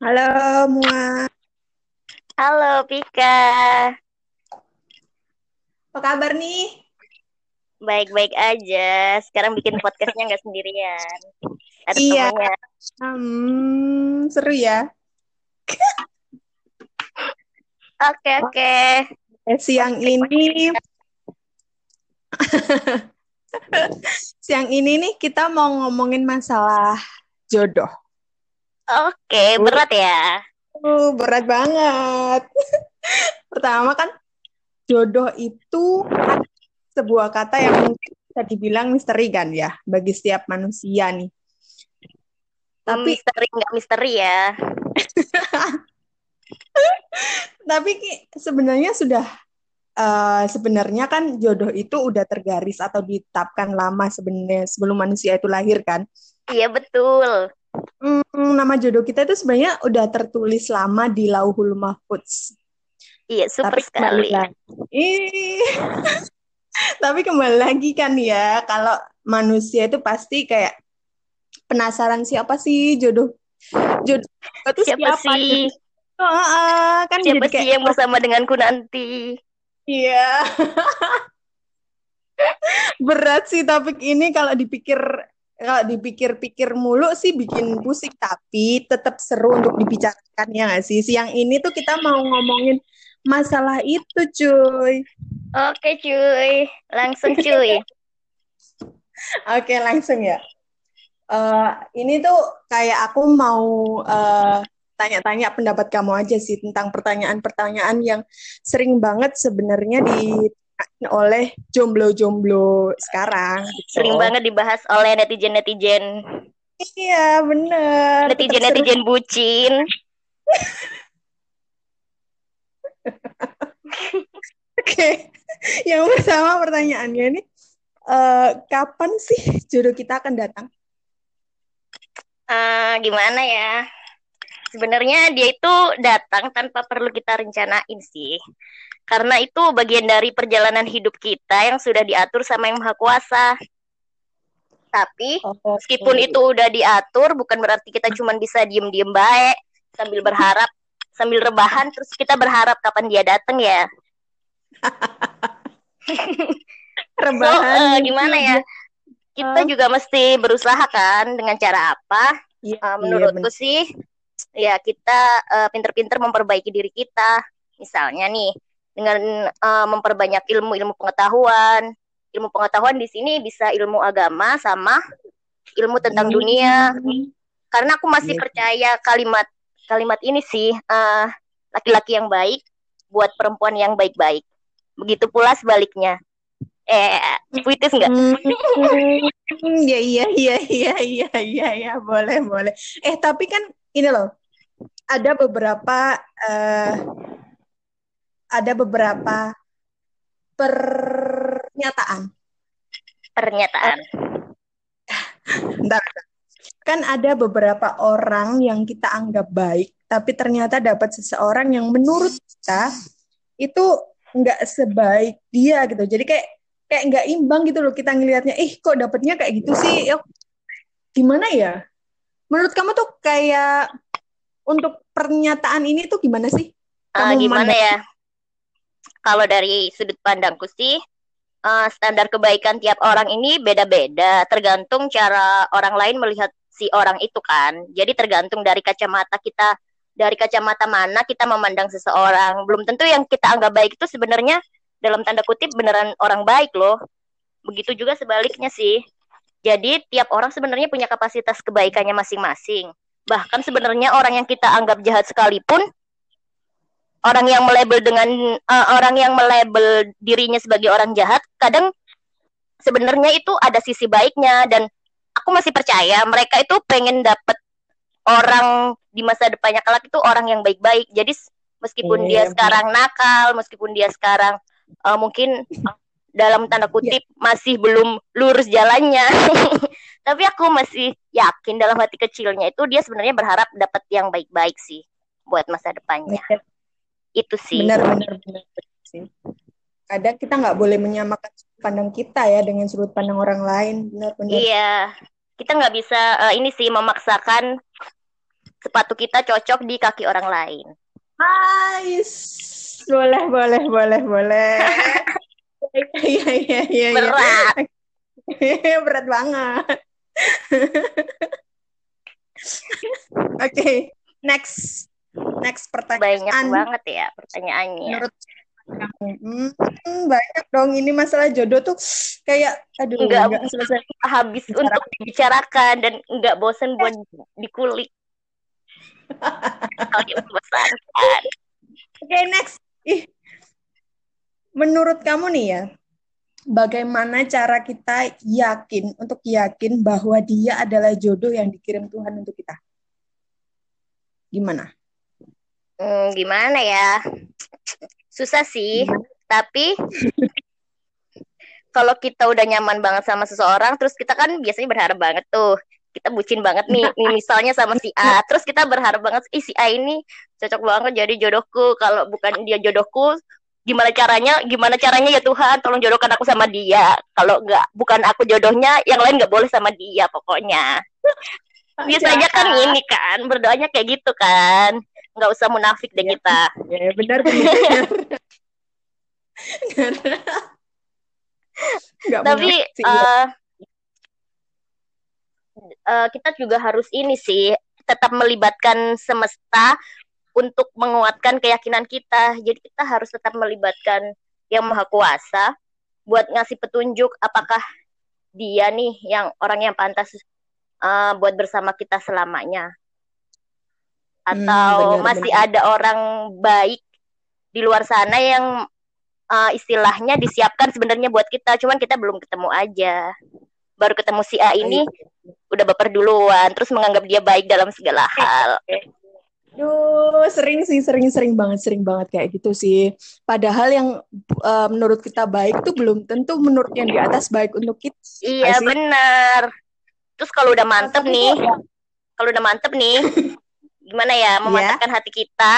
Halo Mua, Halo Pika, apa kabar nih? baik-baik aja. Sekarang bikin podcastnya nggak sendirian. Ada Iya, hmm, seru ya. Oke oke. Eh, siang ini, siang ini nih kita mau ngomongin masalah jodoh. Oke, berat ya. Uh, berat banget. Pertama kan jodoh itu sebuah kata yang mungkin bisa dibilang misteri kan ya bagi setiap manusia nih. Tapi misteri nggak misteri ya. tapi sebenarnya sudah eh, sebenarnya kan jodoh itu udah tergaris atau ditetapkan lama sebenarnya sebelum manusia itu lahir kan. Iya betul. Hmm, nama jodoh kita itu sebenarnya udah tertulis lama di Lauhul Mahfudz. Iya super Tapi sekali. Ih, tapi kembali lagi kan ya, kalau manusia itu pasti kayak penasaran siapa sih jodoh jodoh itu Siapa siapa? sih? Oh, ah, kan Siapa sih kayak yang bersama denganku nanti? iya. Berat sih topik ini kalau dipikir kalau dipikir-pikir mulu sih bikin pusing tapi tetap seru untuk dibicarakan ya nggak sih? Siang ini tuh kita mau ngomongin masalah itu cuy. Oke cuy, langsung cuy. Oke, langsung ya. Eh, ini tuh kayak aku mau eh, tanya-tanya pendapat kamu aja sih tentang pertanyaan-pertanyaan yang sering banget sebenarnya ditanyain oleh jomblo-jomblo sekarang gitu. Sering banget dibahas oleh netizen-netizen. Iya, bener. Netizen-netizen bucin. Oke. Yang pertama pertanyaannya nih, eh, kapan sih jodoh kita akan datang? Eh, gimana ya? Sebenarnya dia itu datang tanpa perlu kita rencanain sih. Karena itu bagian dari perjalanan hidup kita yang sudah diatur sama Yang Maha Kuasa. Tapi Oh, meskipun itu udah diatur, bukan berarti kita cuma bisa diem-diem baik sambil berharap, sambil rebahan, terus kita berharap kapan dia datang ya. So, rebahan eh, gimana ya? Kita juga mesti berusaha kan dengan cara apa? Iya, Uh, iya, menurutku bener. sih ya kita uh, pinter-pinter memperbaiki diri kita misalnya nih dengan uh, memperbanyak ilmu-ilmu pengetahuan ilmu pengetahuan di sini bisa ilmu agama sama ilmu tentang Hmm. dunia karena aku masih Iya. percaya kalimat kalimat ini sih uh, laki-laki yang baik buat perempuan yang baik-baik begitu pula sebaliknya eh puitis nggak Hmm, ya iya iya iya iya iya iya boleh boleh. Eh tapi kan ini loh ada beberapa eh, ada beberapa pernyataan. pernyataan Bentar. Kan ada beberapa orang yang kita anggap baik, tapi ternyata dapat seseorang yang menurut kita itu nggak sebaik dia gitu. Jadi kayak kayak nggak imbang gitu loh kita ngelihatnya. Eh kok dapatnya kayak gitu sih? Ya, gimana ya? Menurut kamu tuh kayak untuk pernyataan ini tuh gimana sih? Ah, Kamu gimana memandang- ya kalau dari sudut pandangku sih eh, standar kebaikan tiap orang ini beda-beda, tergantung cara orang lain melihat si orang itu kan. Jadi tergantung dari kacamata kita, dari kacamata mana kita memandang seseorang. Belum tentu yang kita anggap baik itu sebenarnya dalam tanda kutip beneran orang baik loh. Begitu juga sebaliknya sih. Jadi tiap orang sebenarnya punya kapasitas kebaikannya masing-masing. Bahkan sebenarnya orang yang kita anggap jahat sekalipun orang yang melabel dengan eh, orang yang melabel dirinya sebagai orang jahat kadang sebenarnya itu ada sisi baiknya. Dan aku masih percaya mereka itu pengen dapet orang di masa depannya kelak itu orang yang baik-baik. Jadi meskipun Iya, dia benar. sekarang nakal meskipun dia sekarang eh, mungkin dalam tanda kutip masih belum lurus jalannya tapi aku masih yakin dalam hati kecilnya itu dia sebenarnya berharap dapat yang baik-baik sih buat masa depannya itu sih Benar, benar, benar, sih. Kadang kita nggak boleh menyamakan sudut pandang kita ya dengan sudut pandang orang lain. Benar, benar. Iya, kita nggak bisa eh, ini sih memaksakan sepatu kita cocok di kaki orang lain. Nice. Boleh, boleh, boleh, boleh. Iya, iya, iya. Berat. Berat banget. Oke, okay, next. Next pertanyaan. Banyak banget ya pertanyaannya. Menurut Hmm, banyak dong ini masalah jodoh tuh kayak aduh enggak, enggak selesai habis Bicara. untuk dibicarakan dan enggak bosan buat dikulik. Oke, okay, next. Ih. Menurut kamu nih ya, bagaimana cara kita yakin untuk yakin bahwa dia adalah jodoh yang dikirim Tuhan untuk kita? Gimana? Hmm, gimana ya? Susah sih, tapi kalau kita udah nyaman banget sama seseorang, terus kita kan biasanya berharap banget tuh, kita bucin banget nih, nih misalnya sama si A, terus kita berharap banget, ih si A ini cocok banget jadi jodohku, kalau bukan dia jodohku, gimana caranya, gimana caranya ya Tuhan, tolong jodohkan aku sama dia, kalau nggak, bukan aku jodohnya, yang lain nggak boleh sama dia pokoknya. Biasanya kan ini kan, berdoanya kayak gitu kan nggak usah munafik deh ya, kita. Ya, benar benar. Tapi uh, uh, kita juga harus ini sih tetap melibatkan semesta untuk menguatkan keyakinan kita. Jadi kita harus tetap melibatkan yang maha kuasa buat ngasih petunjuk apakah dia nih yang orang yang pantas uh, buat bersama kita selamanya. Hmm, atau hmm, bener, masih bener. ada orang baik di luar sana yang uh, istilahnya disiapkan sebenarnya buat kita cuman kita belum ketemu aja baru ketemu si A ini udah baper duluan terus menganggap dia baik dalam segala hal Duh, sering sih, sering-sering banget, sering banget kayak gitu sih. Padahal yang uh, menurut kita baik tuh belum tentu menurut yang di atas baik untuk kita. Iya, benar. Terus kalau udah mantep nih, kalau udah mantep nih, gimana ya iya. memantapkan yeah. hati kita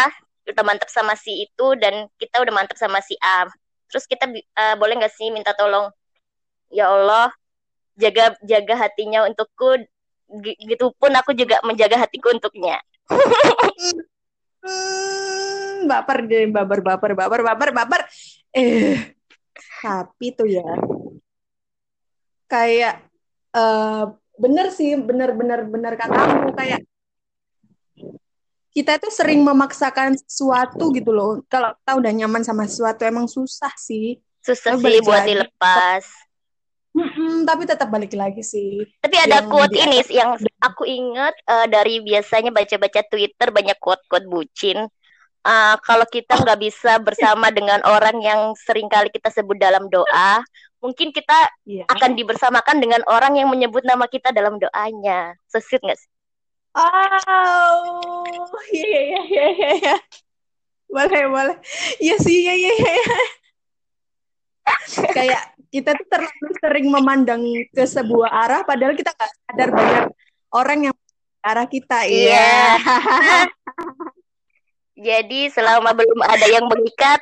udah mantap sama si itu dan kita udah mantap sama si A terus kita uh, boleh nggak sih minta tolong ya Allah jaga jaga hatinya untukku gitu pun aku juga menjaga hatiku untuknya hmm, baper deh baper baper baper baper baper eh tapi tuh ya kayak uh, bener sih bener bener bener katamu kayak kita tuh sering memaksakan sesuatu gitu loh. Kalau kita udah nyaman sama sesuatu emang susah sih. Susah tapi sih buat dilepas. Hmm, tapi tetap balik lagi sih. Tapi ada quote ini yang aku ingat uh, dari biasanya baca-baca Twitter banyak quote-quote bucin. Uh, kalau kita nggak bisa bersama dengan orang yang sering kali kita sebut dalam doa, mungkin kita yeah. akan dibersamakan dengan orang yang menyebut nama kita dalam doanya. Sesit nggak sih? Oh, iya iya iya iya. Ya. Boleh boleh. Iya sih iya iya iya. Kayak kita tuh terlalu sering memandang ke sebuah arah padahal kita nggak sadar banyak orang yang arah kita. Iya. Yeah. Jadi selama belum ada yang mengikat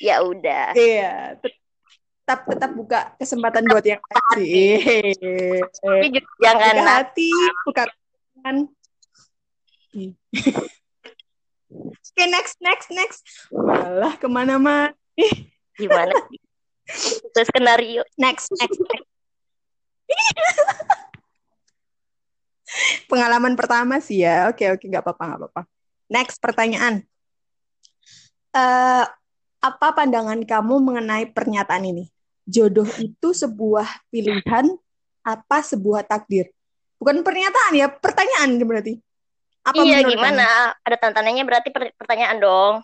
ya udah. Iya. Tetap tetap buka kesempatan buat yang lain. Tapi jangan buka hati, buka kan oke okay, next next next malah ke mana-mana gimana itu skenario next next, next. pengalaman pertama sih ya oke oke nggak apa-apa nggak apa-apa next pertanyaan uh, apa pandangan kamu mengenai pernyataan ini jodoh itu sebuah pilihan apa sebuah takdir Bukan pernyataan ya, pertanyaan berarti. Apa iya, gimana? Kamu? Ada tantangannya berarti pertanyaan dong.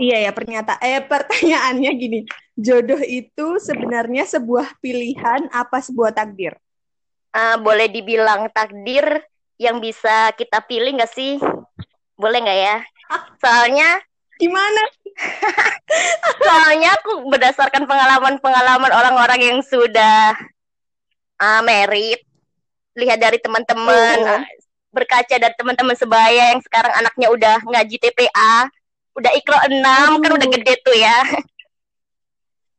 Iya ya, pernyataan eh pertanyaannya gini. Jodoh itu sebenarnya sebuah pilihan apa sebuah takdir? Uh, boleh dibilang takdir yang bisa kita pilih nggak sih? Boleh nggak ya? Soalnya gimana? Soalnya aku berdasarkan pengalaman-pengalaman orang-orang yang sudah uh, merit lihat dari teman-teman oh. berkaca dari teman-teman sebaya yang sekarang anaknya udah ngaji TPA udah ikro enam kan udah gede tuh ya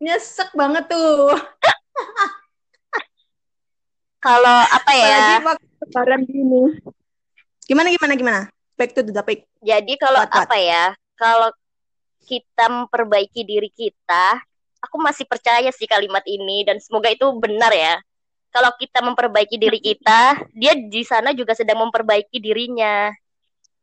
nyesek banget tuh kalau apa ya lebaran gini Gimana gimana gimana? Back to the topic. Jadi kalau apa ya? Kalau kita memperbaiki diri kita, aku masih percaya sih kalimat ini dan semoga itu benar ya. Kalau kita memperbaiki diri kita, dia di sana juga sedang memperbaiki dirinya.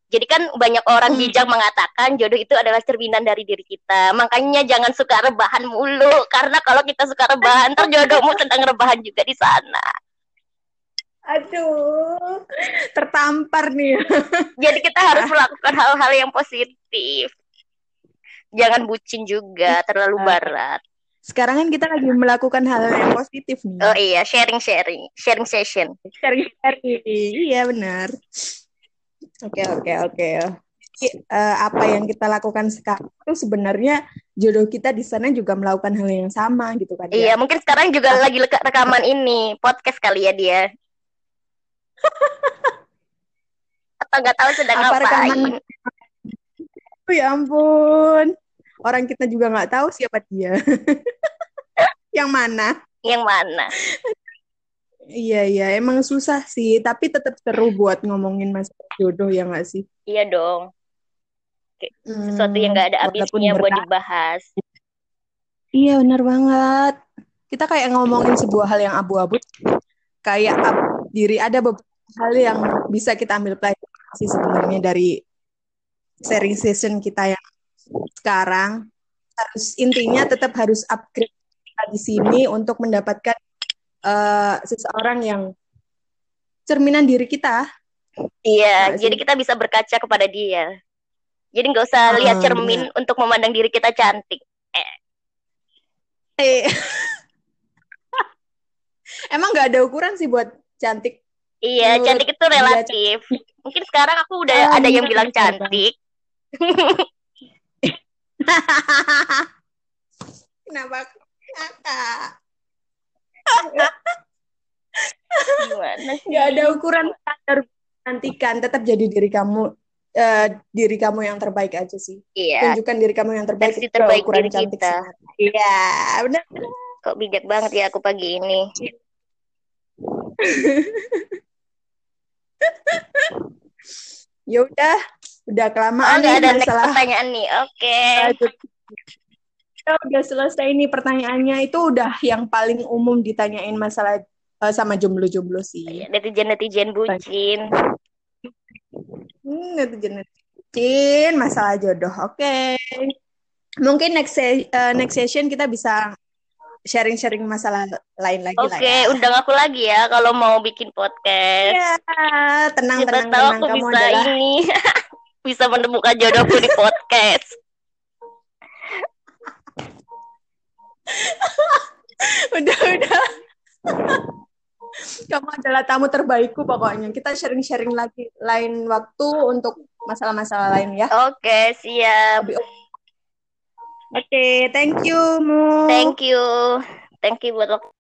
Jadi kan banyak orang hmm. bijak mengatakan jodoh itu adalah cerminan dari diri kita. Makanya jangan suka rebahan mulu. Karena kalau kita suka rebahan, ntar jodohmu sedang rebahan juga di sana. Aduh, tertampar nih. Jadi kita harus melakukan hal-hal yang positif. Jangan bucin juga, terlalu barat. Sekarang kan kita lagi melakukan hal yang positif nih. Oh iya, sharing-sharing, sharing session. Sharing-sharing, iya benar. Oke oke oke. uh, apa yang kita lakukan sekarang itu sebenarnya jodoh kita di sana juga melakukan hal yang sama gitu kan? Ya? Iya, ya? mungkin sekarang juga lagi rekaman ini podcast kali ya dia. Atau nggak tahu sedang apa ngapain? Rekaman... Oh, ya ampun, orang kita juga nggak tahu siapa dia. yang mana? Yang mana? Iya iya emang susah sih tapi tetap seru buat ngomongin masalah jodoh ya nggak sih? Iya dong. Kayak hmm, sesuatu yang nggak ada habisnya buat dibahas. Iya benar banget. Kita kayak ngomongin sebuah hal yang abu-abu. Kayak ab diri ada beberapa hal yang bisa kita ambil pelajaran sih sebenarnya dari sharing session kita yang sekarang. Harus intinya tetap harus upgrade di sini untuk mendapatkan uh, seseorang yang cerminan diri kita. Iya, nah, jadi kita bisa berkaca kepada dia. Jadi nggak usah uh, lihat cermin untuk memandang diri kita cantik. Eh. eh. Emang nggak ada ukuran sih buat cantik? Iya, Menurut cantik itu relatif. Dia... Mungkin sekarang aku udah oh, ada yang bilang cantik. Kenapa kakak? Gimana sih? Gak ada ukuran standar nantikan, tetap jadi diri kamu uh, diri kamu yang terbaik aja sih. Iya. Tunjukkan diri kamu yang terbaik. Versi terbaik ukuran diri cantik kita. Iya, benar. Kok bijak banget ya aku pagi ini. ya udah, udah kelamaan oh, nih ada masalah. pertanyaan nih. Oke. Okay kita udah selesai nih pertanyaannya itu udah yang paling umum ditanyain masalah uh, sama jomblo-jomblo sih. Netizen-netizen bucin. Hmm, netizen bucin masalah jodoh. Oke. Okay. Mungkin next uh, next session kita bisa sharing-sharing masalah lain lagi Oke, okay, ya. undang aku lagi ya kalau mau bikin podcast. Iya, tenang Kita tenang tahu tenang aku kamu bisa adalah... ini bisa menemukan jodohku di podcast. udah udah kamu adalah tamu terbaikku pokoknya. Kita sharing-sharing lagi lain waktu untuk masalah-masalah lain ya. Oke okay, siap oke okay, thank you mu. Thank you. Thank you buat waktu